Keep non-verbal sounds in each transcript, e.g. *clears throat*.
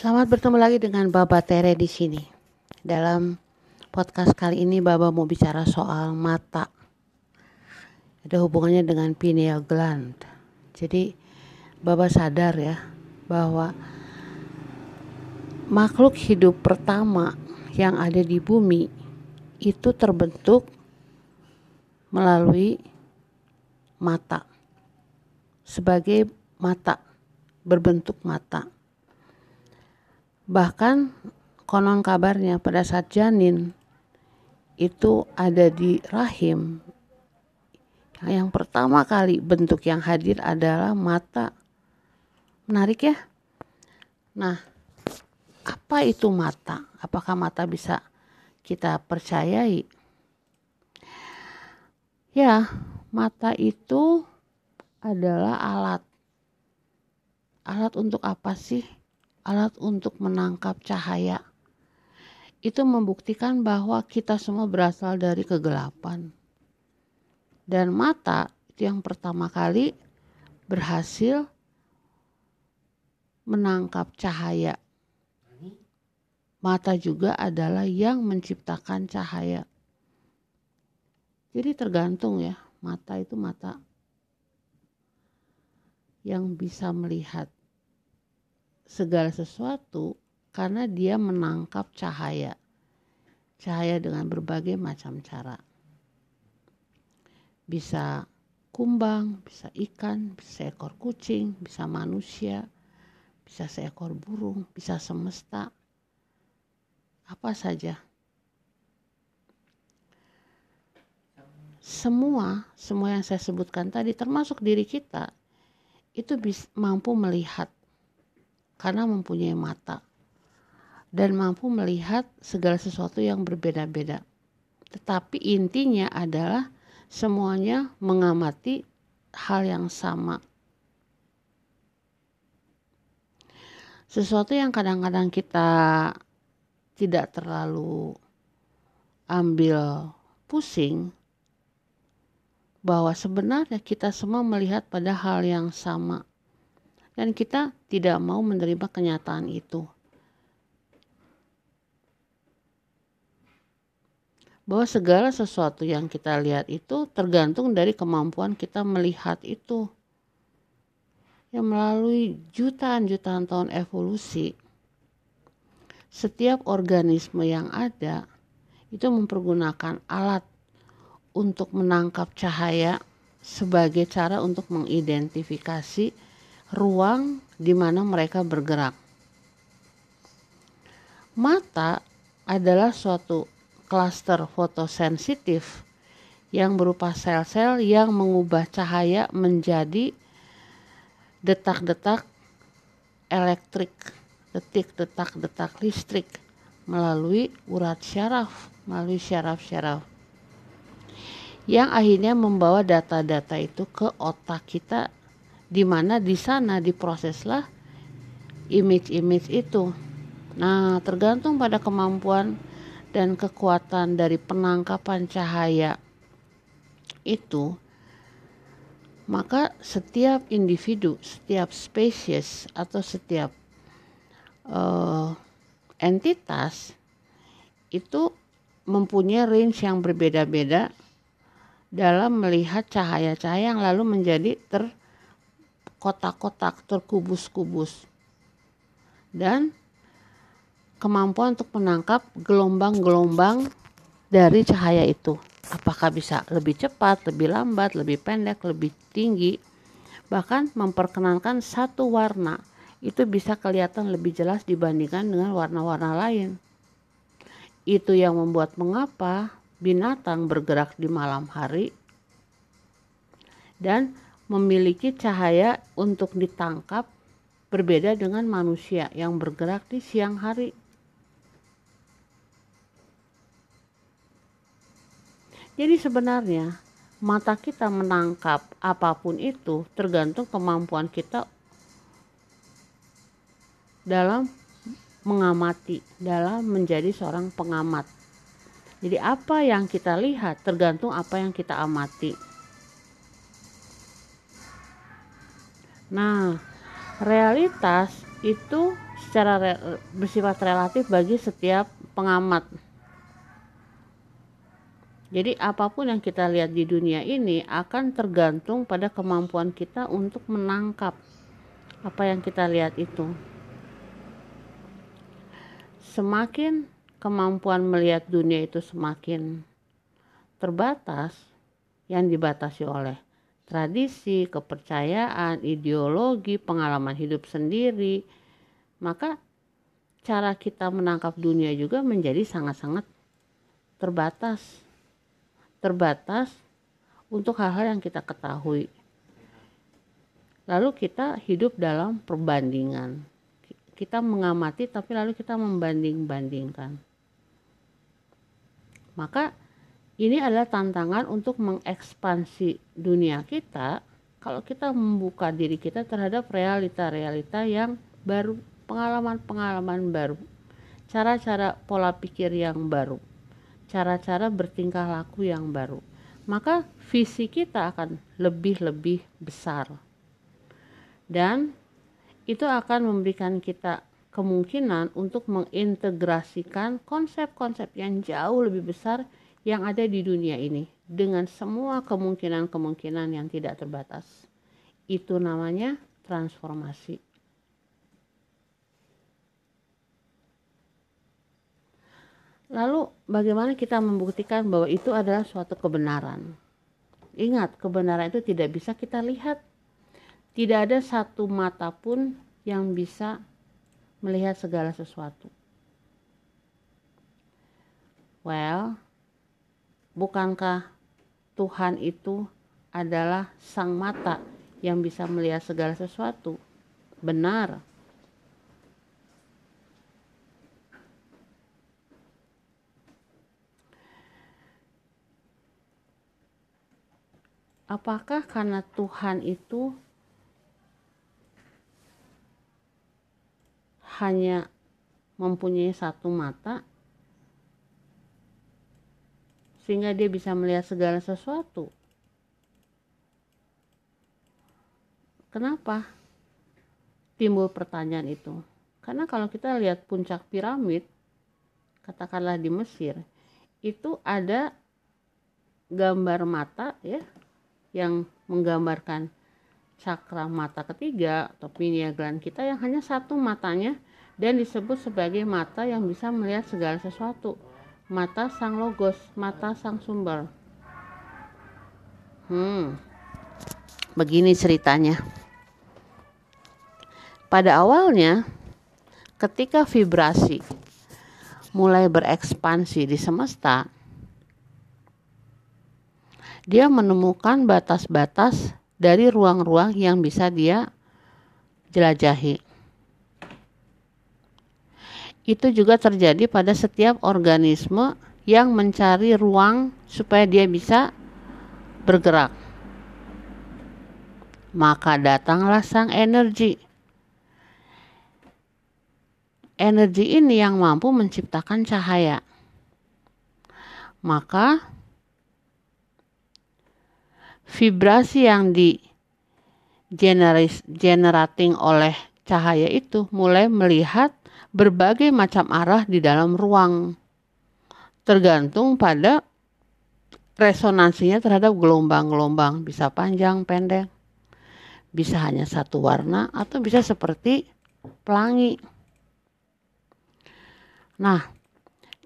Selamat bertemu lagi dengan Baba Tere di sini. Dalam podcast kali ini Baba mau bicara soal mata. Ada hubungannya dengan pineal gland. Jadi Baba sadar ya bahwa makhluk hidup pertama yang ada di bumi itu terbentuk melalui mata sebagai mata berbentuk mata Bahkan konon kabarnya pada saat janin itu ada di rahim. Yang pertama kali bentuk yang hadir adalah mata. Menarik ya? Nah, apa itu mata? Apakah mata bisa kita percayai? Ya, mata itu adalah alat. Alat untuk apa sih? Alat untuk menangkap cahaya. Itu membuktikan bahwa kita semua berasal dari kegelapan. Dan mata itu yang pertama kali berhasil menangkap cahaya. Mata juga adalah yang menciptakan cahaya. Jadi tergantung ya, mata itu mata yang bisa melihat segala sesuatu karena dia menangkap cahaya. Cahaya dengan berbagai macam cara. Bisa kumbang, bisa ikan, bisa ekor kucing, bisa manusia, bisa seekor burung, bisa semesta. Apa saja. Semua, semua yang saya sebutkan tadi termasuk diri kita itu bisa, mampu melihat karena mempunyai mata dan mampu melihat segala sesuatu yang berbeda-beda. Tetapi intinya adalah semuanya mengamati hal yang sama. Sesuatu yang kadang-kadang kita tidak terlalu ambil pusing bahwa sebenarnya kita semua melihat pada hal yang sama dan kita tidak mau menerima kenyataan itu. Bahwa segala sesuatu yang kita lihat itu tergantung dari kemampuan kita melihat itu. Yang melalui jutaan-jutaan tahun evolusi, setiap organisme yang ada itu mempergunakan alat untuk menangkap cahaya sebagai cara untuk mengidentifikasi ruang di mana mereka bergerak. Mata adalah suatu klaster fotosensitif yang berupa sel-sel yang mengubah cahaya menjadi detak-detak elektrik, detik-detak-detak listrik melalui urat syaraf, melalui syaraf-syaraf yang akhirnya membawa data-data itu ke otak kita di mana di sana diproseslah image-image itu. Nah, tergantung pada kemampuan dan kekuatan dari penangkapan cahaya itu, maka setiap individu, setiap spesies atau setiap uh, entitas itu mempunyai range yang berbeda-beda dalam melihat cahaya-cahaya yang lalu menjadi ter kotak-kotak terkubus-kubus dan kemampuan untuk menangkap gelombang-gelombang dari cahaya itu. Apakah bisa lebih cepat, lebih lambat, lebih pendek, lebih tinggi, bahkan memperkenalkan satu warna itu bisa kelihatan lebih jelas dibandingkan dengan warna-warna lain. Itu yang membuat mengapa binatang bergerak di malam hari dan memiliki cahaya untuk ditangkap berbeda dengan manusia yang bergerak di siang hari. Jadi sebenarnya mata kita menangkap apa pun itu tergantung kemampuan kita dalam mengamati, dalam menjadi seorang pengamat. Jadi apa yang kita lihat tergantung apa yang kita amati. Nah, realitas itu secara re, bersifat relatif bagi setiap pengamat. Jadi apa pun yang kita lihat di dunia ini akan tergantung pada kemampuan kita untuk menangkap apa yang kita lihat itu. Semakin kemampuan melihat dunia itu semakin terbatas yang dibatasi oleh tradisi, kepercayaan, ideologi, pengalaman hidup sendiri, maka cara kita menangkap dunia juga menjadi sangat-sangat terbatas. Terbatas untuk hal-hal yang kita ketahui. Lalu kita hidup dalam perbandingan. Kita mengamati tapi lalu kita membanding-bandingkan. Maka ini adalah tantangan untuk mengekspansi dunia kita kalau kita membuka diri kita terhadap realita-realita yang baru, pengalaman-pengalaman baru, cara-cara pola pikir yang baru, cara-cara bertingkah laku yang baru. Maka visi kita akan lebih-lebih besar. Dan itu akan memberikan kita kemungkinan untuk mengintegrasikan konsep-konsep yang jauh lebih besar yang ada di dunia ini dengan semua kemungkinan-kemungkinan yang tidak terbatas. Itu namanya transformasi. Lalu bagaimana kita membuktikan bahwa itu adalah suatu kebenaran? Ingat, kebenaran itu tidak bisa kita lihat. Tidak ada satu mata pun yang bisa melihat segala sesuatu. Well, bukankah Tuhan itu adalah sang mata yang bisa melihat segala sesuatu? Benar. Apakah karena Tuhan itu hanya mempunyai satu mata sehingga dia bisa melihat segala sesuatu. Kenapa timbul pertanyaan itu? Karena kalau kita lihat puncak piramid, katakanlah di Mesir, itu ada gambar mata ya yang menggambarkan cakra mata ketiga atau pineal kita yang hanya satu matanya dan disebut sebagai mata yang bisa melihat segala sesuatu mata sang logos, mata sang sumber. Hmm, begini ceritanya. Pada awalnya, ketika vibrasi mulai berekspansi di semesta, dia menemukan batas-batas dari ruang-ruang yang bisa dia jelajahi itu juga terjadi pada setiap organisme yang mencari ruang supaya dia bisa bergerak. Maka datanglah sang energi. Energi ini yang mampu menciptakan cahaya. Maka vibrasi yang di generating oleh cahaya itu mulai melihat berbagai macam arah di dalam ruang, tergantung pada resonansinya terhadap gelombang-gelombang, bisa panjang, pendek, bisa hanya satu warna, atau bisa seperti pelangi. Nah,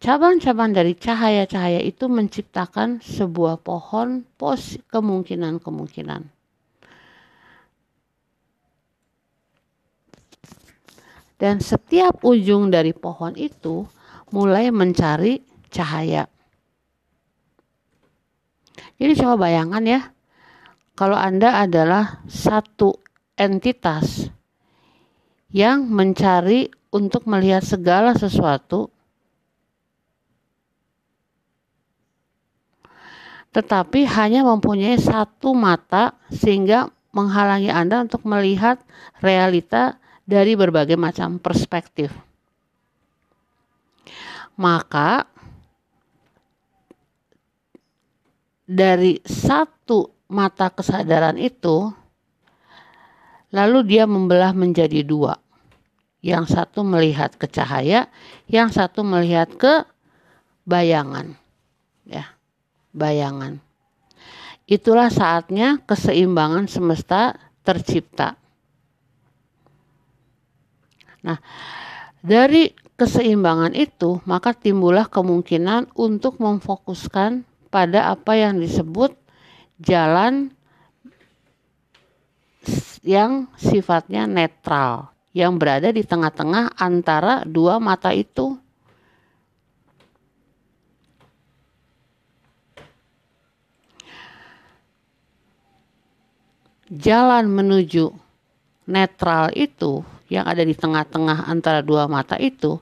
cabang-cabang dari cahaya-cahaya itu menciptakan sebuah pohon pos kemungkinan-kemungkinan. Dan setiap ujung dari pohon itu mulai mencari cahaya. Jadi coba bayangkan ya, kalau Anda adalah satu entitas yang mencari untuk melihat segala sesuatu, tetapi hanya mempunyai satu mata sehingga menghalangi Anda untuk melihat realita dari berbagai macam perspektif. Maka dari satu mata kesadaran itu lalu dia membelah menjadi dua yang satu melihat ke cahaya, yang satu melihat ke bayangan. Ya, bayangan. Itulah saatnya keseimbangan semesta tercipta. Nah, dari keseimbangan itu, maka timbullah kemungkinan untuk memfokuskan pada apa yang disebut jalan yang sifatnya netral yang berada di tengah-tengah antara dua mata itu. Jalan menuju netral itu yang ada di tengah-tengah antara dua mata itu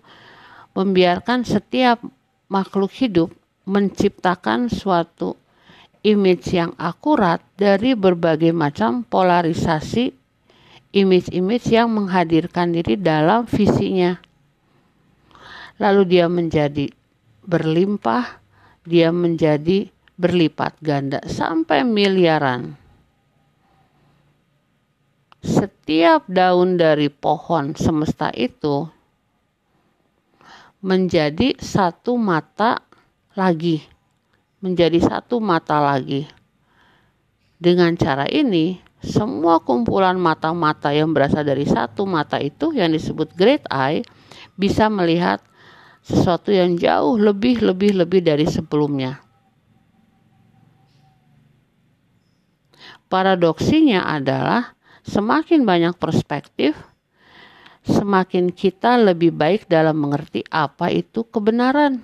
membiarkan setiap makhluk hidup menciptakan suatu image yang akurat dari berbagai macam polarisasi image-image yang menghadirkan diri dalam visinya. Lalu dia menjadi berlimpah, dia menjadi berlipat ganda sampai miliaran. Setiap daun dari pohon semesta itu menjadi satu mata lagi, menjadi satu mata lagi. Dengan cara ini, semua kumpulan mata-mata yang berasal dari satu mata itu yang disebut great eye bisa melihat sesuatu yang jauh lebih lebih lebih dari sebelumnya. Paradoksinya adalah semakin banyak perspektif, semakin kita lebih baik dalam mengerti apa itu kebenaran.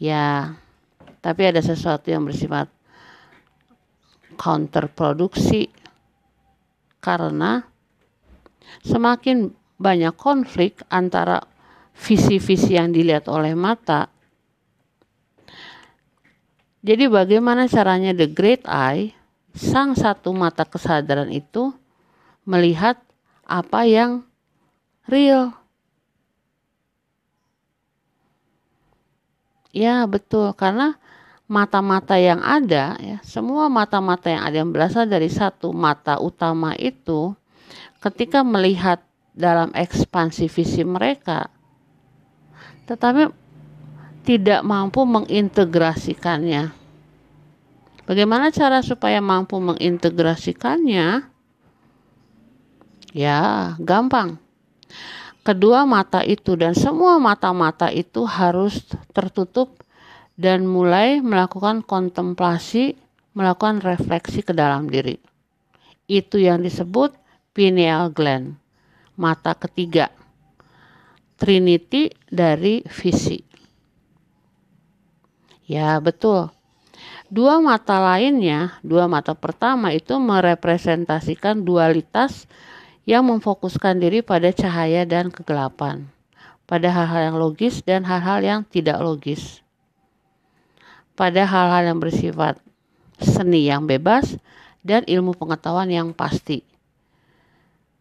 Ya, tapi ada sesuatu yang bersifat counterproduksi karena semakin banyak konflik antara visi-visi yang dilihat oleh mata. Jadi bagaimana caranya the great eye, sang satu mata kesadaran itu melihat apa yang real. Ya betul karena mata-mata yang ada ya semua mata-mata yang ada yang berasal dari satu mata utama itu ketika melihat dalam ekspansi visi mereka tetapi tidak mampu mengintegrasikannya bagaimana cara supaya mampu mengintegrasikannya ya gampang kedua mata itu dan semua mata-mata itu harus tertutup dan mulai melakukan kontemplasi, melakukan refleksi ke dalam diri. Itu yang disebut pineal gland, mata ketiga. Trinity dari visi. Ya, betul. Dua mata lainnya, dua mata pertama itu merepresentasikan dualitas yang memfokuskan diri pada cahaya dan kegelapan, pada hal-hal yang logis dan hal-hal yang tidak logis pada hal-hal yang bersifat seni yang bebas dan ilmu pengetahuan yang pasti.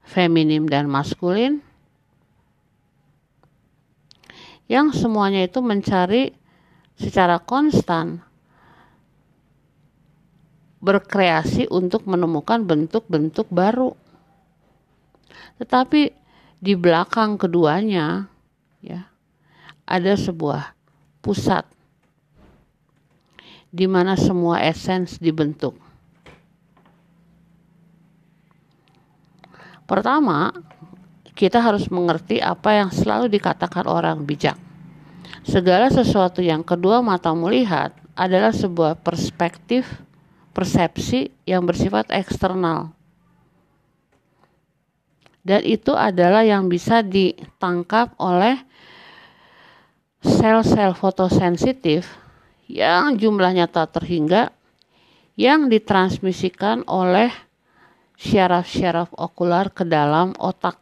Feminim dan maskulin yang semuanya itu mencari secara konstan berkreasi untuk menemukan bentuk-bentuk baru. Tetapi di belakang keduanya ya ada sebuah pusat di mana semua esens dibentuk. Pertama, kita harus mengerti apa yang selalu dikatakan orang bijak. Segala sesuatu yang kedua matamu lihat adalah sebuah perspektif, persepsi yang bersifat eksternal. Dan itu adalah yang bisa ditangkap oleh sel-sel fotosensitif yang jumlahnya tak terhingga yang ditransmisikan oleh syaraf-syaraf okular ke dalam otak.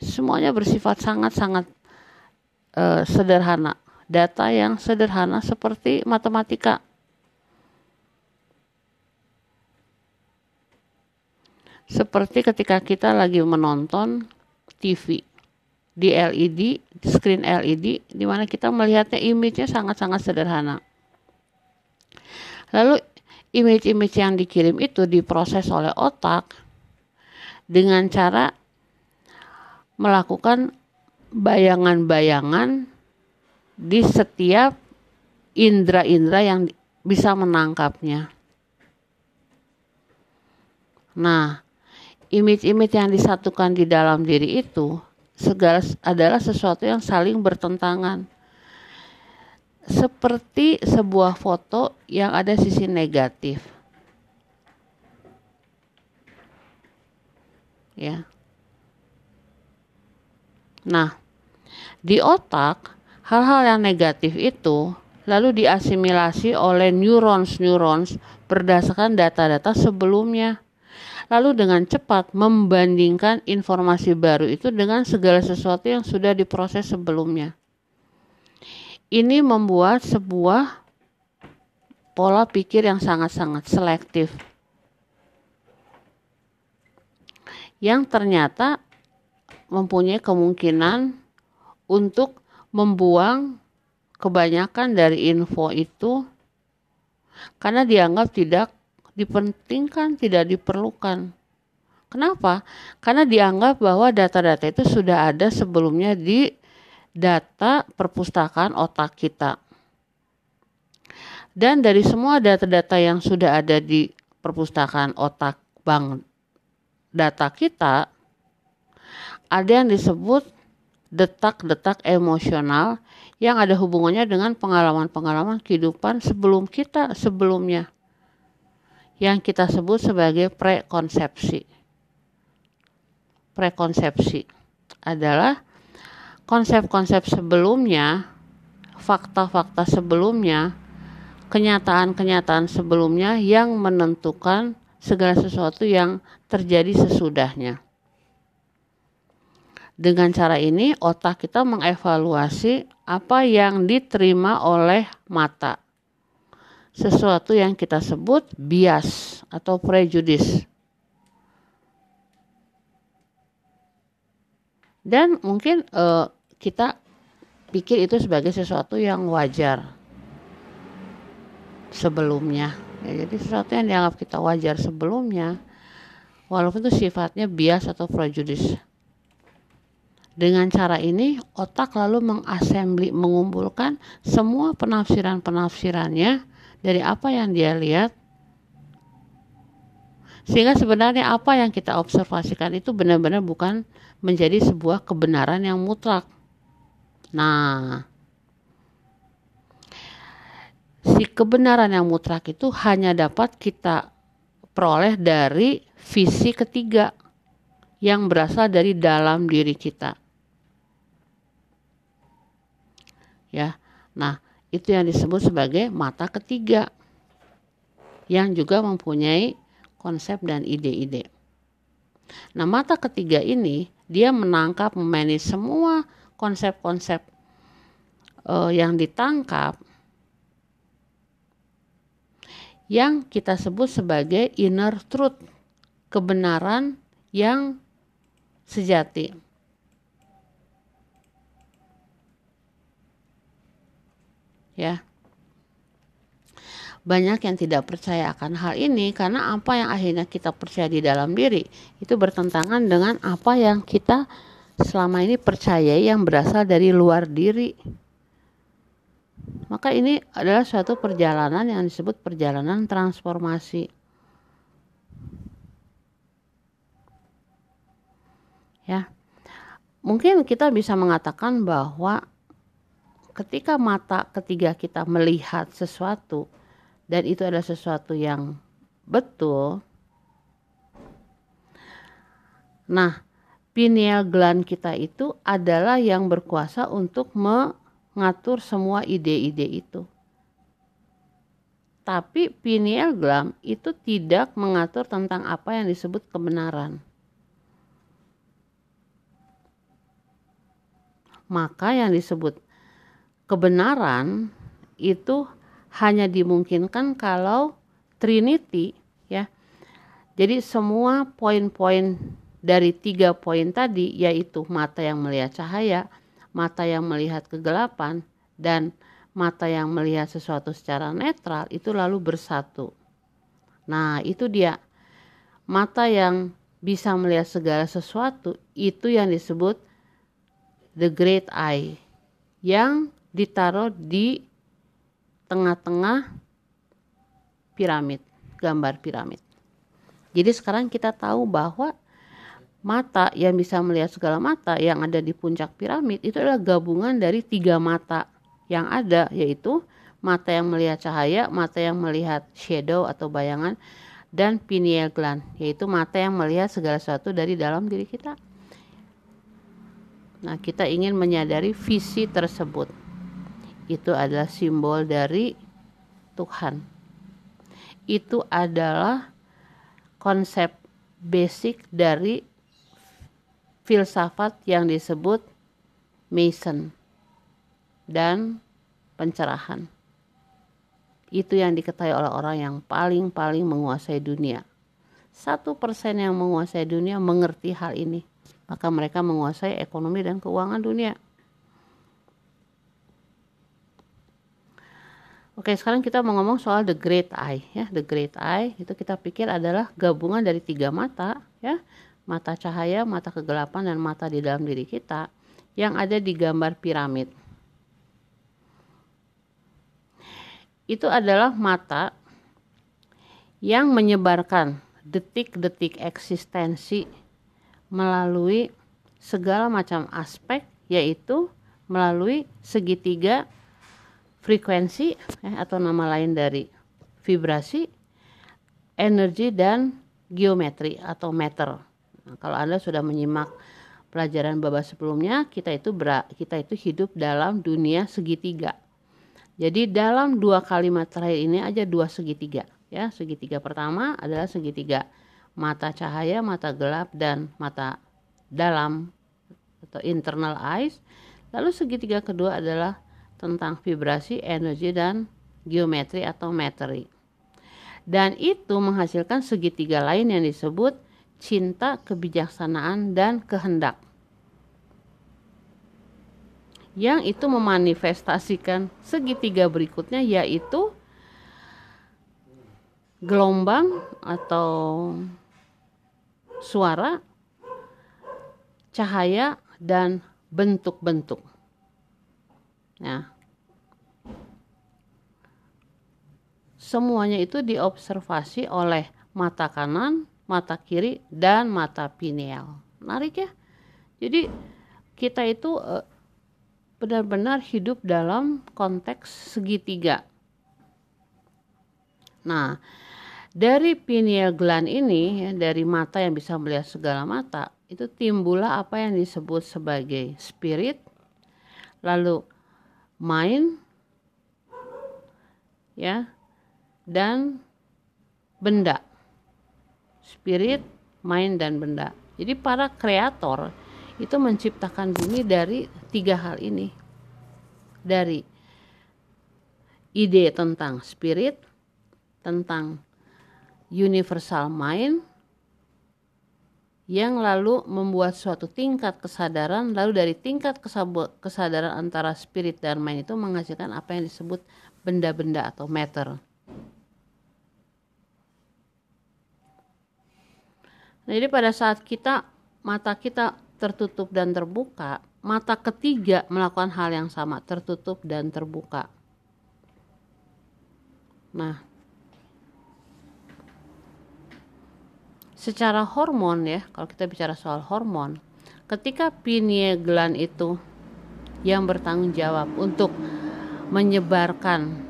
Semuanya bersifat sangat-sangat uh, sederhana. Data yang sederhana seperti matematika. Seperti ketika kita lagi menonton TV di LED, screen LED, di mana kita melihatnya image-nya sangat-sangat sederhana. Lalu image-image yang dikirim itu diproses oleh otak dengan cara melakukan bayangan-bayangan di setiap indera-indera yang bisa menangkapnya. Nah, image-image yang disatukan di dalam diri itu segala adalah sesuatu yang saling bertentangan. Seperti sebuah foto yang ada sisi negatif. Ya. Nah, di otak hal-hal yang negatif itu lalu diasimilasi oleh neurons-neurons berdasarkan data-data sebelumnya. Lalu dengan cepat membandingkan informasi baru itu dengan segala sesuatu yang sudah diproses sebelumnya. Ini membuat sebuah pola pikir yang sangat-sangat selektif. Yang ternyata mempunyai kemungkinan untuk membuang kebanyakan dari info itu karena dianggap tidak dipentingkan, tidak diperlukan. Kenapa? Karena dianggap bahwa data-data itu sudah ada sebelumnya di data perpustakaan otak kita. Dan dari semua data-data yang sudah ada di perpustakaan otak bank data kita, ada yang disebut detak-detak emosional yang ada hubungannya dengan pengalaman-pengalaman kehidupan sebelum kita sebelumnya yang kita sebut sebagai prekonsepsi. Prekonsepsi adalah konsep-konsep sebelumnya, fakta-fakta sebelumnya, kenyataan-kenyataan sebelumnya yang menentukan segala sesuatu yang terjadi sesudahnya. Dengan cara ini, otak kita mengevaluasi apa yang diterima oleh mata. Sesuatu yang kita sebut bias atau prejudis. Dan mungkin uh, kita pikir itu sebagai sesuatu yang wajar sebelumnya. Ya, jadi sesuatu yang dianggap kita wajar sebelumnya, walaupun itu sifatnya bias atau prejudis. Dengan cara ini, otak lalu mengassembly, mengumpulkan semua penafsiran-penafsirannya dari apa yang dia lihat. Sehingga sebenarnya apa yang kita observasikan itu benar-benar bukan menjadi sebuah kebenaran yang mutlak. Nah, si kebenaran yang mutlak itu hanya dapat kita peroleh dari visi ketiga yang berasal dari dalam diri kita. ya. Nah, itu yang disebut sebagai mata ketiga yang juga mempunyai konsep dan ide-ide. Nah, mata ketiga ini dia menangkap memanage semua konsep-konsep uh, yang ditangkap yang kita sebut sebagai inner truth, kebenaran yang sejati. Ya banyak yang tidak percaya akan hal ini karena apa yang akhirnya kita percaya di dalam diri itu bertentangan dengan apa yang kita selama ini percaya yang berasal dari luar diri. Maka ini adalah suatu perjalanan yang disebut perjalanan transformasi. Ya. Mungkin kita bisa mengatakan bahwa ketika mata ketiga kita melihat sesuatu dan itu adalah sesuatu yang betul nah pineal gland kita itu adalah yang berkuasa untuk mengatur semua ide-ide itu. Tapi pineal gland itu tidak mengatur tentang apa yang disebut kebenaran. Maka yang disebut kebenaran itu hanya dimungkinkan kalau Trinity ya. Jadi semua poin-poin dari tiga poin tadi yaitu mata yang melihat cahaya, mata yang melihat kegelapan dan mata yang melihat sesuatu secara netral itu lalu bersatu. Nah, itu dia. Mata yang bisa melihat segala sesuatu itu yang disebut the great eye yang ditaruh di tengah-tengah piramid, gambar piramid. Jadi sekarang kita tahu bahwa mata yang bisa melihat segala mata yang ada di puncak piramid itu adalah gabungan dari tiga mata yang ada yaitu mata yang melihat cahaya, mata yang melihat shadow atau bayangan, dan pineal gland, yaitu mata yang melihat segala sesuatu dari dalam diri kita. Nah, kita ingin menyadari visi tersebut. Itu adalah simbol dari Tuhan. Itu adalah konsep basic dari filsafat yang disebut Mason dan pencerahan itu yang diketahui oleh orang yang paling-paling menguasai dunia. Satu persen yang menguasai dunia mengerti hal ini, maka mereka menguasai ekonomi dan keuangan dunia. Oke, sekarang kita mau ngomong soal the great eye ya. The great eye itu kita pikir adalah gabungan dari tiga mata ya. Mata cahaya, mata kegelapan dan mata di dalam diri kita yang ada di gambar piramid. itu adalah mata yang menyebarkan detik-detik eksistensi melalui segala macam aspek yaitu melalui segitiga frekuensi eh, atau nama lain dari vibrasi, energi dan geometri atau meter. Nah, kalau Anda sudah menyimak pelajaran baba sebelumnya, kita itu ber, kita itu hidup dalam dunia segitiga jadi dalam dua kalimat terakhir ini aja dua segitiga ya. Segitiga pertama adalah segitiga mata cahaya, mata gelap dan mata dalam atau internal eyes. Lalu segitiga kedua adalah tentang vibrasi, energi dan geometri atau materi. Dan itu menghasilkan segitiga lain yang disebut cinta, kebijaksanaan dan kehendak yang itu memanifestasikan segitiga berikutnya yaitu gelombang atau suara, cahaya dan bentuk-bentuk. Nah, semuanya itu diobservasi oleh mata kanan, mata kiri, dan mata pineal. Menarik ya? Jadi kita itu eh, benar-benar hidup dalam konteks segitiga. Nah, dari pineal gland ini, ya, dari mata yang bisa melihat segala mata, itu timbullah apa yang disebut sebagai spirit, lalu mind, ya, dan benda. Spirit, mind, dan benda. Jadi para kreator itu menciptakan bumi dari tiga hal ini dari ide tentang spirit tentang universal mind yang lalu membuat suatu tingkat kesadaran lalu dari tingkat kesadaran antara spirit dan mind itu menghasilkan apa yang disebut benda-benda atau matter. Nah, jadi pada saat kita mata kita tertutup dan terbuka, mata ketiga melakukan hal yang sama, tertutup dan terbuka. Nah, secara hormon ya, kalau kita bicara soal hormon, ketika pineal gland itu yang bertanggung jawab untuk menyebarkan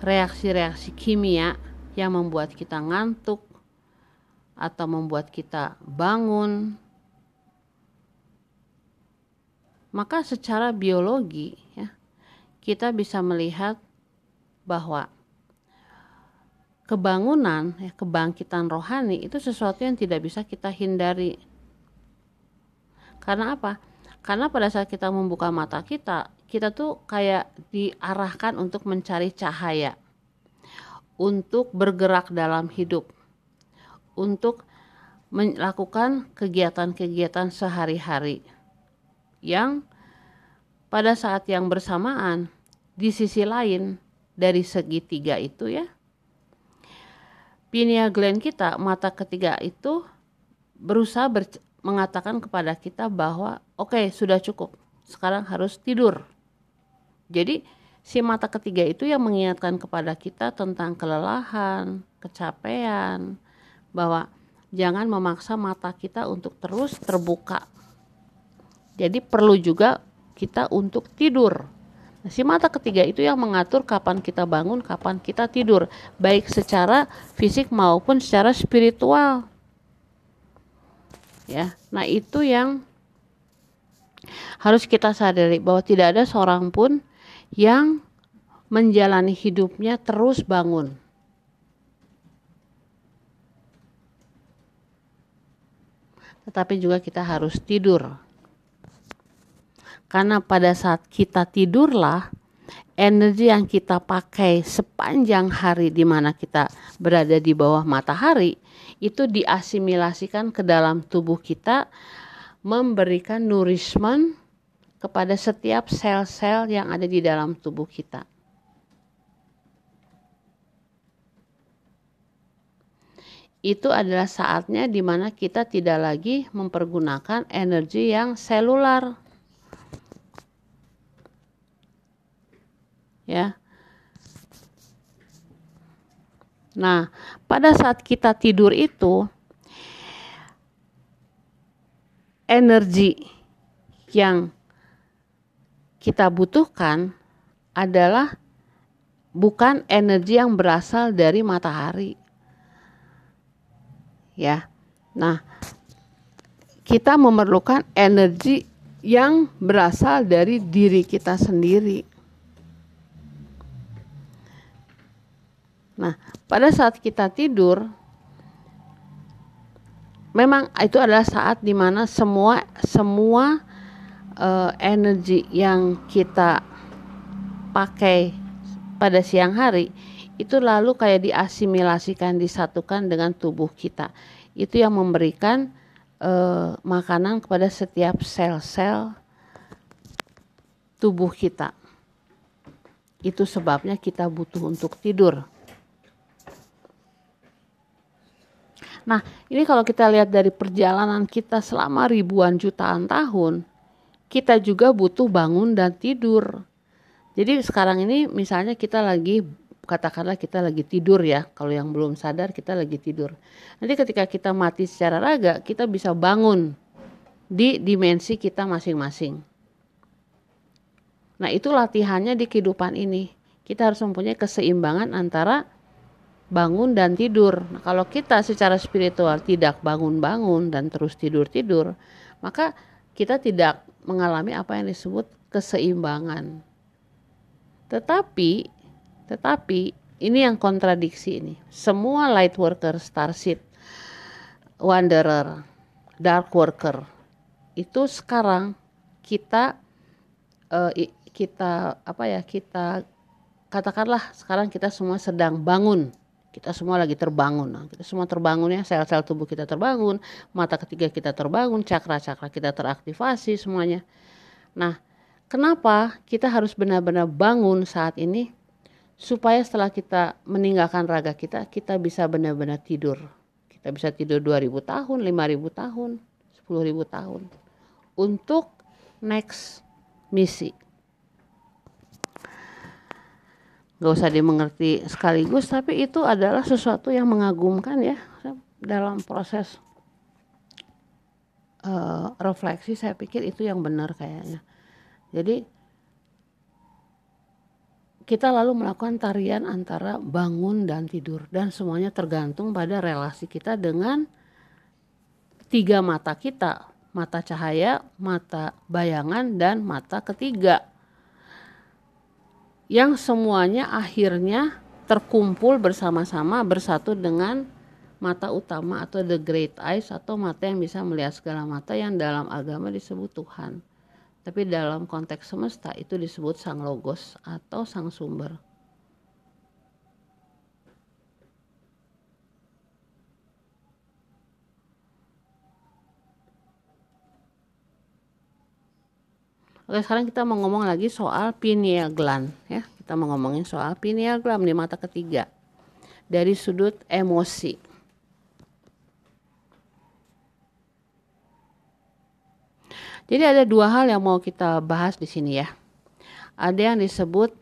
reaksi-reaksi kimia yang membuat kita ngantuk atau membuat kita bangun maka secara biologi ya kita bisa melihat bahwa kebangunan ya, kebangkitan rohani itu sesuatu yang tidak bisa kita hindari. Karena apa? Karena pada saat kita membuka mata kita kita tuh kayak diarahkan untuk mencari cahaya untuk bergerak dalam hidup untuk melakukan kegiatan-kegiatan sehari-hari yang pada saat yang bersamaan di sisi lain dari segitiga itu ya pineal gland kita mata ketiga itu berusaha ber, mengatakan kepada kita bahwa oke okay, sudah cukup. Sekarang harus tidur. Jadi si mata ketiga itu yang mengingatkan kepada kita tentang kelelahan kecapean bahwa jangan memaksa mata kita untuk terus terbuka. Jadi perlu juga kita untuk tidur Si mata ketiga itu yang mengatur kapan kita bangun, kapan kita tidur, baik secara fisik maupun secara spiritual. Ya, nah itu yang harus kita sadari bahwa tidak ada seorang pun yang menjalani hidupnya terus bangun. Tetapi juga kita harus tidur. Karena pada saat kita tidurlah, energi yang kita pakai sepanjang hari di mana kita berada di bawah matahari itu diasimilasikan ke dalam tubuh kita memberikan nourishment kepada setiap sel-sel yang ada di dalam tubuh kita. Itu adalah saatnya di mana kita tidak lagi mempergunakan energi yang selular ya. Nah, pada saat kita tidur itu energi yang kita butuhkan adalah bukan energi yang berasal dari matahari. Ya. Nah, kita memerlukan energi yang berasal dari diri kita sendiri. Nah, pada saat kita tidur, memang itu adalah saat di mana semua semua uh, energi yang kita pakai pada siang hari itu lalu kayak diasimilasikan disatukan dengan tubuh kita. Itu yang memberikan uh, makanan kepada setiap sel-sel tubuh kita. Itu sebabnya kita butuh untuk tidur Nah, ini kalau kita lihat dari perjalanan kita selama ribuan jutaan tahun, kita juga butuh bangun dan tidur. Jadi sekarang ini misalnya kita lagi katakanlah kita lagi tidur ya, kalau yang belum sadar kita lagi tidur. Nanti ketika kita mati secara raga, kita bisa bangun di dimensi kita masing-masing. Nah, itu latihannya di kehidupan ini. Kita harus mempunyai keseimbangan antara bangun dan tidur. Nah, kalau kita secara spiritual tidak bangun-bangun dan terus tidur-tidur, maka kita tidak mengalami apa yang disebut keseimbangan. Tetapi, tetapi ini yang kontradiksi ini. Semua light worker, starship, wanderer, dark worker itu sekarang kita uh, kita apa ya kita katakanlah sekarang kita semua sedang bangun kita semua lagi terbangun. Nah, kita semua terbangun ya, sel-sel tubuh kita terbangun, mata ketiga kita terbangun, cakra-cakra kita teraktivasi semuanya. Nah, kenapa kita harus benar-benar bangun saat ini? Supaya setelah kita meninggalkan raga kita, kita bisa benar-benar tidur. Kita bisa tidur 2000 tahun, 5000 tahun, 10000 tahun. Untuk next misi gak usah dimengerti sekaligus tapi itu adalah sesuatu yang mengagumkan ya dalam proses uh, refleksi. Saya pikir itu yang benar kayaknya. Jadi kita lalu melakukan tarian antara bangun dan tidur. Dan semuanya tergantung pada relasi kita dengan tiga mata kita. Mata cahaya mata bayangan dan mata ketiga yang semuanya akhirnya terkumpul bersama-sama bersatu dengan mata utama atau the great eyes atau mata yang bisa melihat segala mata yang dalam agama disebut Tuhan. Tapi dalam konteks semesta itu disebut sang logos atau sang sumber. Oke, sekarang kita mau ngomong lagi soal pineal gland ya. Kita mau ngomongin soal pineal gland di mata ketiga. Dari sudut emosi. Jadi ada dua hal yang mau kita bahas di sini ya. Ada yang disebut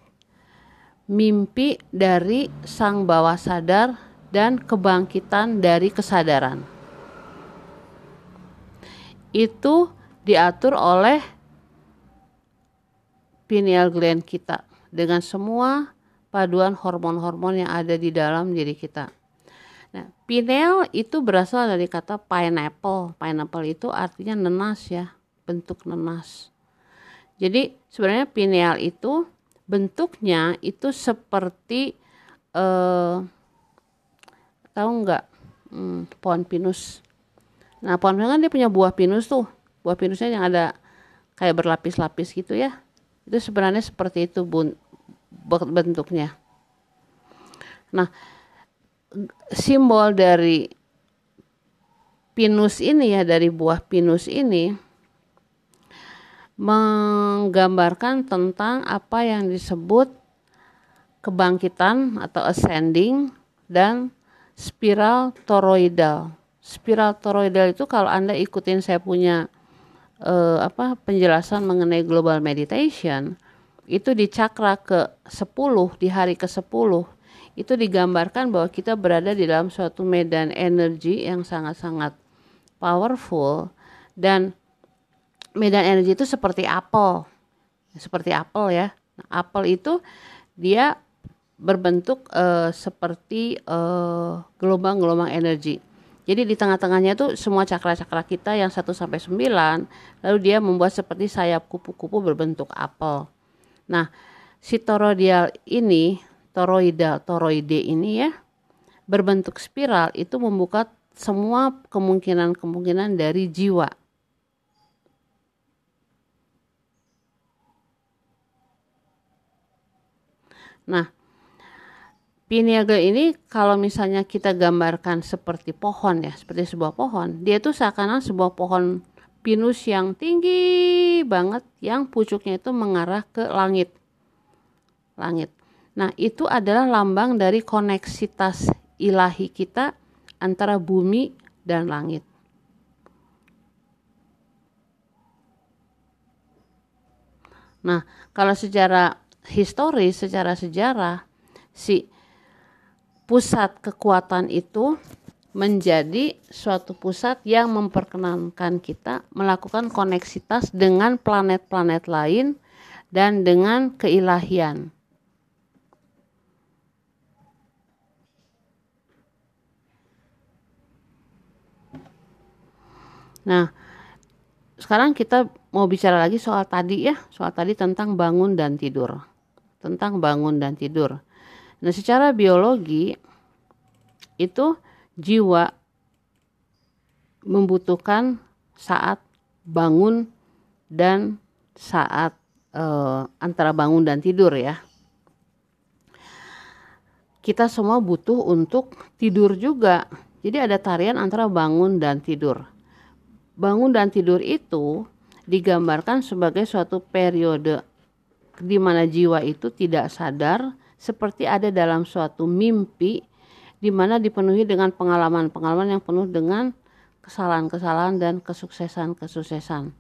mimpi dari sang bawah sadar dan kebangkitan dari kesadaran. Itu diatur oleh pineal gland kita dengan semua paduan hormon-hormon yang ada di dalam diri kita. Nah, pineal itu berasal dari kata pineapple. Pineapple itu artinya nenas ya, bentuk nenas. Jadi sebenarnya pineal itu bentuknya itu seperti eh, tahu nggak hmm, pohon pinus. Nah pohon pinus kan dia punya buah pinus tuh, buah pinusnya yang ada kayak berlapis-lapis gitu ya. Itu sebenarnya seperti itu bun, bentuknya. Nah simbol dari pinus ini ya dari buah pinus ini menggambarkan tentang apa yang disebut kebangkitan atau ascending dan spiral toroidal. Spiral toroidal itu kalau Anda ikutin saya punya eh, apa penjelasan mengenai global meditation itu di cakra ke 10 di hari ke 10 itu digambarkan bahwa kita berada di dalam suatu medan energi yang sangat-sangat powerful dan medan energi itu seperti apel seperti apel ya. Nah, apel itu dia berbentuk uh, seperti uh, gelombang-gelombang energi jadi di tengah-tengahnya itu semua cakra-cakra kita yang 1 sampai 9 lalu dia membuat seperti sayap kupu-kupu berbentuk apel. Nah, si toroidal ini toroidal toroide ini ya berbentuk spiral itu membuka semua kemungkinan-kemungkinan dari jiwa. Nah, pineal ini kalau misalnya kita gambarkan seperti pohon ya, seperti sebuah pohon, dia tuh seakan sebuah pohon pinus yang tinggi banget yang pucuknya itu mengarah ke langit. Langit. Nah, itu adalah lambang dari koneksitas ilahi kita antara bumi dan langit. Nah, kalau secara historis, secara sejarah, si pusat kekuatan itu menjadi suatu pusat yang memperkenankan kita melakukan koneksitas dengan planet-planet lain dan dengan keilahian. Nah, sekarang kita mau bicara lagi soal tadi ya, soal tadi tentang bangun dan tidur. Tentang bangun dan tidur. Nah, secara biologi itu jiwa membutuhkan saat bangun dan saat eh, antara bangun dan tidur ya. Kita semua butuh untuk tidur juga. Jadi ada tarian antara bangun dan tidur bangun dan tidur itu digambarkan sebagai suatu periode di mana jiwa itu tidak sadar seperti ada dalam suatu mimpi di mana dipenuhi dengan pengalaman-pengalaman yang penuh dengan kesalahan-kesalahan dan kesuksesan-kesuksesan.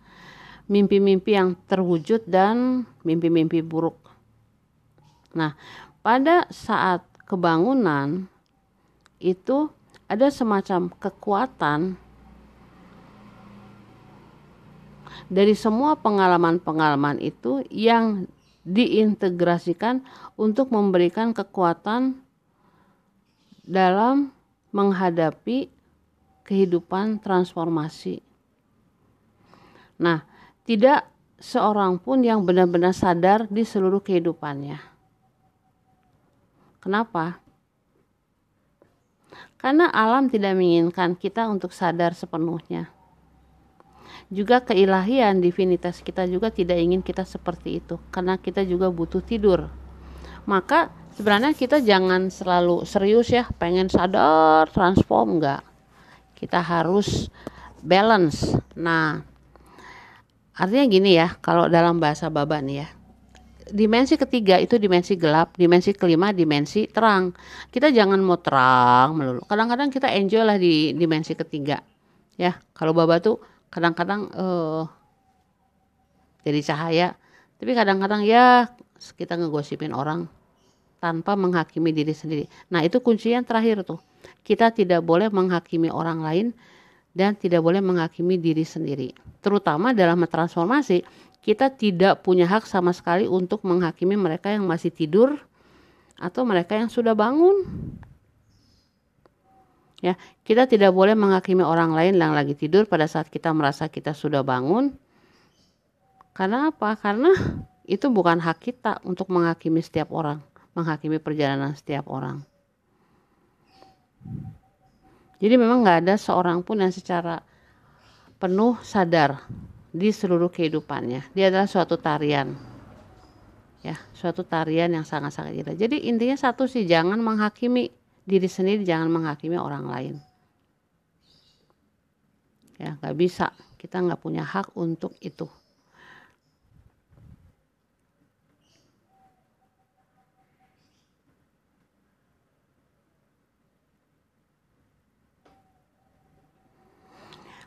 Mimpi-mimpi yang terwujud dan mimpi-mimpi buruk. Nah, pada saat kebangunan itu ada semacam kekuatan dari semua pengalaman-pengalaman itu yang diintegrasikan untuk memberikan kekuatan dalam menghadapi kehidupan transformasi. Nah, tidak seorang pun yang benar-benar sadar di seluruh kehidupannya. Kenapa? Karena alam tidak menginginkan kita untuk sadar sepenuhnya juga keilahian divinitas kita juga tidak ingin kita seperti itu karena kita juga butuh tidur maka sebenarnya kita jangan selalu serius ya pengen sadar transform enggak kita harus balance nah artinya gini ya kalau dalam bahasa baba nih ya dimensi ketiga itu dimensi gelap, dimensi kelima dimensi terang. Kita jangan mau terang melulu. Kadang-kadang kita enjoy lah di dimensi ketiga. Ya, kalau baba tuh kadang-kadang uh, jadi cahaya. Tapi kadang-kadang ya kita ngegosipin orang tanpa menghakimi diri sendiri. Nah itu kunci yang terakhir tuh. Kita tidak boleh menghakimi orang lain dan tidak boleh menghakimi diri sendiri. Terutama dalam transformasi kita tidak punya hak sama sekali untuk menghakimi mereka yang masih tidur atau mereka yang sudah bangun. Ya, kita tidak boleh menghakimi orang lain yang lagi tidur pada saat kita merasa kita sudah bangun. Karena apa? Karena itu bukan hak kita untuk menghakimi setiap orang, menghakimi perjalanan setiap orang. Jadi memang nggak ada seorang pun yang secara penuh sadar di seluruh kehidupannya. Dia adalah suatu tarian. Ya, suatu tarian yang sangat-sangat indah. Jadi intinya satu sih jangan menghakimi diri sendiri, jangan menghakimi orang lain. Ya, nggak bisa. Kita nggak punya hak untuk itu.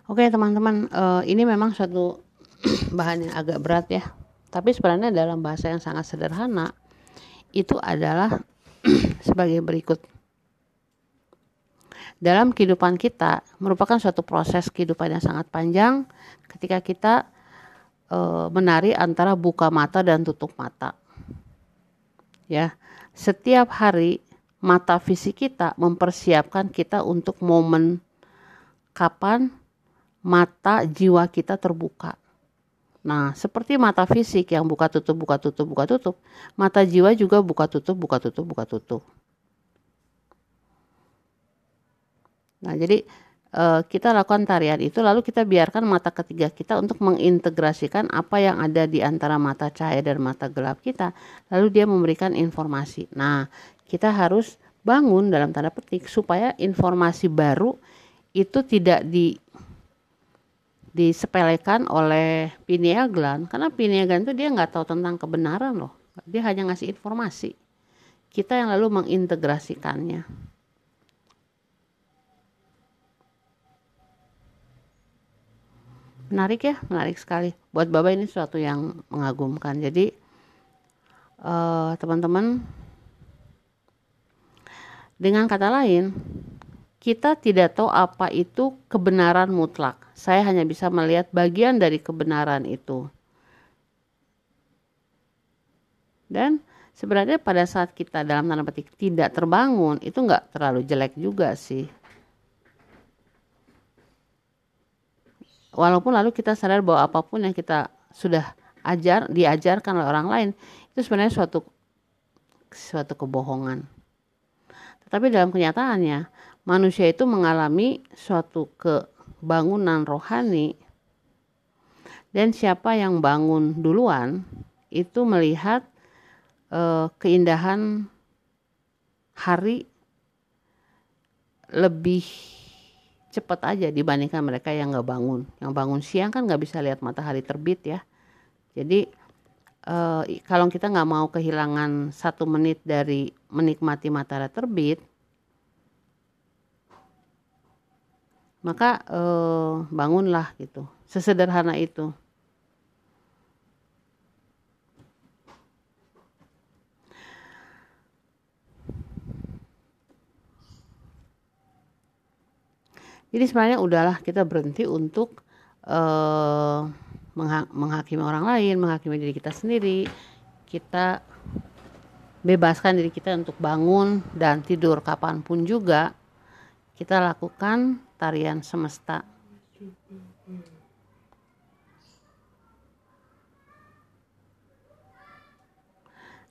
Oke teman-teman, uh, ini memang suatu *clears throat* bahan yang agak berat ya. Tapi sebenarnya dalam bahasa yang sangat sederhana itu adalah *clears throat* sebagai berikut. Dalam kehidupan kita merupakan suatu proses kehidupan yang sangat panjang ketika kita uh, menari antara buka mata dan tutup mata. Ya, setiap hari mata fisik kita mempersiapkan kita untuk momen kapan mata jiwa kita terbuka. Nah, seperti mata fisik yang buka tutup buka tutup buka tutup, mata jiwa juga buka tutup buka tutup buka tutup. Nah, jadi uh, kita lakukan tarian itu lalu kita biarkan mata ketiga kita untuk mengintegrasikan apa yang ada di antara mata cahaya dan mata gelap kita, lalu dia memberikan informasi. Nah, kita harus bangun dalam tanda petik supaya informasi baru itu tidak di disepelekan oleh pineal gland karena pineal gland itu dia nggak tahu tentang kebenaran loh. Dia hanya ngasih informasi. Kita yang lalu mengintegrasikannya menarik ya menarik sekali buat bapak ini suatu yang mengagumkan jadi uh, teman-teman dengan kata lain kita tidak tahu apa itu kebenaran mutlak. Saya hanya bisa melihat bagian dari kebenaran itu. Dan sebenarnya pada saat kita dalam tanda petik tidak terbangun, itu nggak terlalu jelek juga sih. Walaupun lalu kita sadar bahwa apa pun yang kita sudah ajar, diajarkan oleh orang lain, itu sebenarnya suatu suatu kebohongan. Tetapi dalam kenyataannya, manusia itu mengalami suatu kebangunan rohani dan siapa yang bangun duluan itu melihat uh, keindahan hari lebih cepat aja dibandingkan mereka yang nggak bangun. Yang bangun siang kan nggak bisa lihat matahari terbit ya. Jadi uh, kalau kita nggak mau kehilangan satu menit dari menikmati matahari terbit, maka eh, bangunlah gitu sesederhana itu jadi sebenarnya udahlah kita berhenti untuk eh, menghakimi orang lain menghakimi diri kita sendiri kita bebaskan diri kita untuk bangun dan tidur kapan pun juga kita lakukan tarian semesta.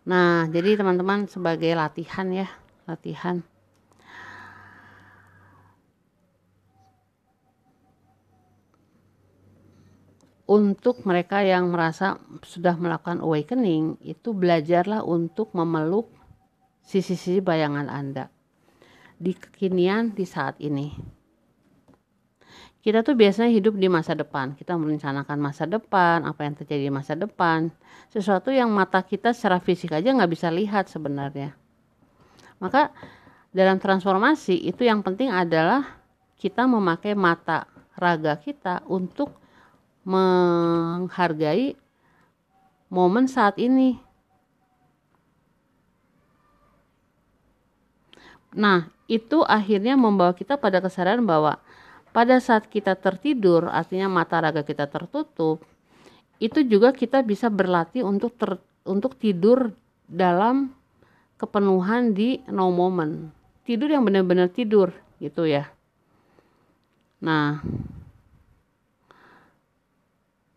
Nah, jadi teman-teman sebagai latihan ya, latihan. Untuk mereka yang merasa sudah melakukan awakening, itu belajarlah untuk memeluk sisi-sisi bayangan Anda di kekinian di saat ini kita tuh biasanya hidup di masa depan. Kita merencanakan masa depan, apa yang terjadi di masa depan. Sesuatu yang mata kita secara fisik aja nggak bisa lihat sebenarnya. Maka dalam transformasi itu yang penting adalah kita memakai mata raga kita untuk menghargai momen saat ini. Nah, itu akhirnya membawa kita pada kesadaran bahwa pada saat kita tertidur, artinya mata raga kita tertutup, itu juga kita bisa berlatih untuk ter, untuk tidur dalam kepenuhan di no moment. Tidur yang benar-benar tidur gitu ya. Nah,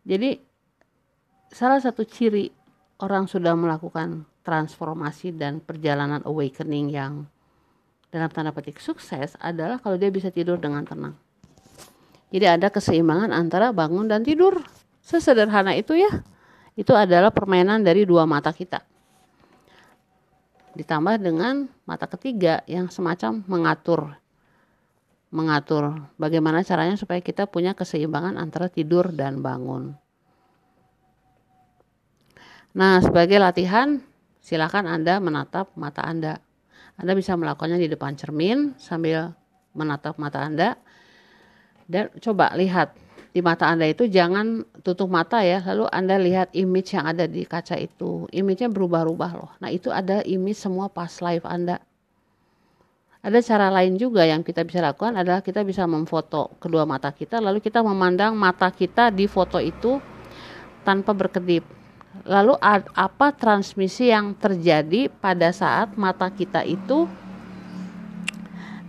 jadi salah satu ciri orang sudah melakukan transformasi dan perjalanan awakening yang dalam tanda petik sukses adalah kalau dia bisa tidur dengan tenang. Jadi ada keseimbangan antara bangun dan tidur. Sesederhana itu ya. Itu adalah permainan dari dua mata kita. Ditambah dengan mata ketiga yang semacam mengatur mengatur bagaimana caranya supaya kita punya keseimbangan antara tidur dan bangun. Nah, sebagai latihan, silakan Anda menatap mata Anda. Anda bisa melakukannya di depan cermin sambil menatap mata Anda. Dan coba lihat di mata Anda itu jangan tutup mata ya, lalu Anda lihat image yang ada di kaca itu. Image-nya berubah-ubah loh. Nah, itu ada image semua pas live Anda. Ada cara lain juga yang kita bisa lakukan adalah kita bisa memfoto kedua mata kita lalu kita memandang mata kita di foto itu tanpa berkedip. Lalu apa transmisi yang terjadi pada saat mata kita itu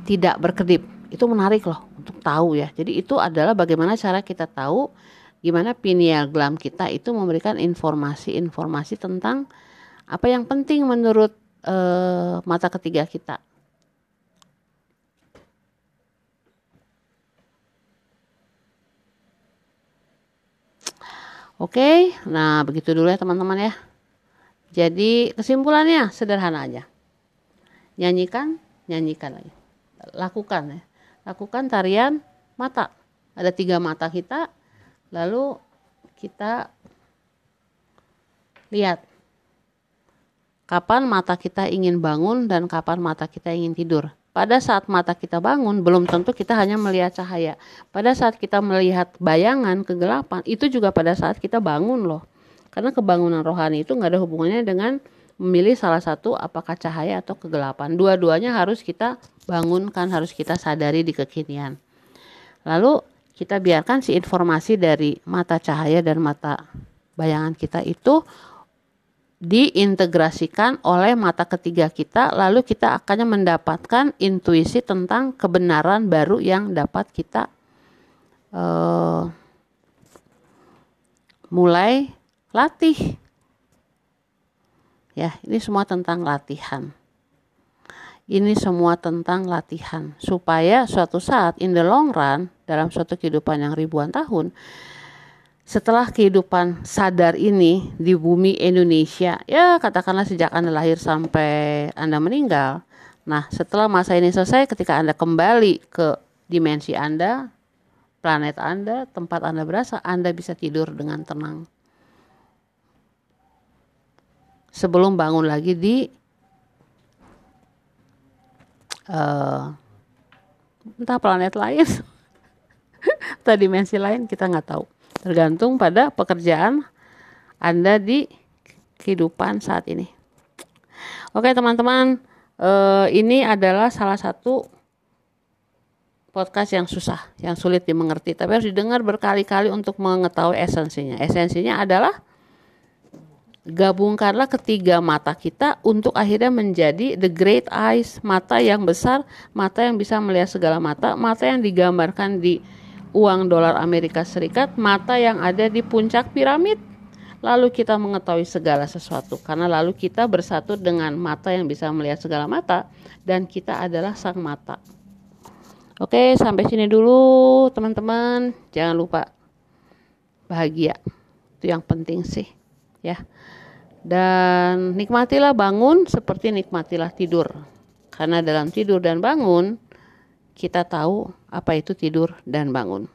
tidak berkedip? Itu menarik loh untuk tahu ya. Jadi itu adalah bagaimana cara kita tahu gimana pineal gland kita itu memberikan informasi-informasi tentang apa yang penting menurut uh, mata ketiga kita Oke, nah begitu dulu ya teman-teman ya. Jadi kesimpulannya sederhana aja. Nyanyikan, nyanyikan lagi. Lakukan ya. Lakukan tarian mata. Ada tiga mata kita, lalu kita lihat kapan mata kita ingin bangun dan kapan mata kita ingin tidur. Pada saat mata kita bangun, belum tentu kita hanya melihat cahaya. Pada saat kita melihat bayangan kegelapan, itu juga pada saat kita bangun loh. Karena kebangunan rohani itu nggak ada hubungannya dengan memilih salah satu apakah cahaya atau kegelapan. Dua-duanya harus kita bangunkan, harus kita sadari di kekinian. Lalu kita biarkan si informasi dari mata cahaya dan mata bayangan kita itu diintegrasikan oleh mata ketiga kita lalu kita akan mendapatkan intuisi tentang kebenaran baru yang dapat kita uh, mulai latih. Ya ini semua tentang latihan. Ini semua tentang latihan. Supaya suatu saat in the long run dalam suatu kehidupan yang ribuan tahun setelah kehidupan sadar ini di bumi Indonesia, ya katakanlah sejak Anda lahir sampai Anda meninggal. Nah, setelah masa ini selesai, ketika Anda kembali ke dimensi Anda, planet Anda, tempat Anda berasal, Anda bisa tidur dengan tenang. Sebelum bangun lagi di uh, entah planet lain, *laughs* entah dimensi lain, kita nggak tahu tergantung pada pekerjaan Anda di kehidupan saat ini. Oke teman-teman, eh, ini adalah salah satu podcast yang susah, yang sulit dimengerti, tapi harus didengar berkali-kali untuk mengetahui esensinya. Esensinya adalah gabungkanlah ketiga mata kita untuk akhirnya menjadi the great eyes, mata yang besar, mata yang bisa melihat segala mata, mata yang digambarkan di uang dolar Amerika Serikat, mata yang ada di puncak piramid. Lalu kita mengetahui segala sesuatu karena lalu kita bersatu dengan mata yang bisa melihat segala mata dan kita adalah sang mata. Oke, sampai sini dulu teman-teman. Jangan lupa bahagia. Itu yang penting sih, ya. Dan nikmatilah bangun seperti nikmatilah tidur. Karena dalam tidur dan bangun kita tahu apa itu tidur dan bangun.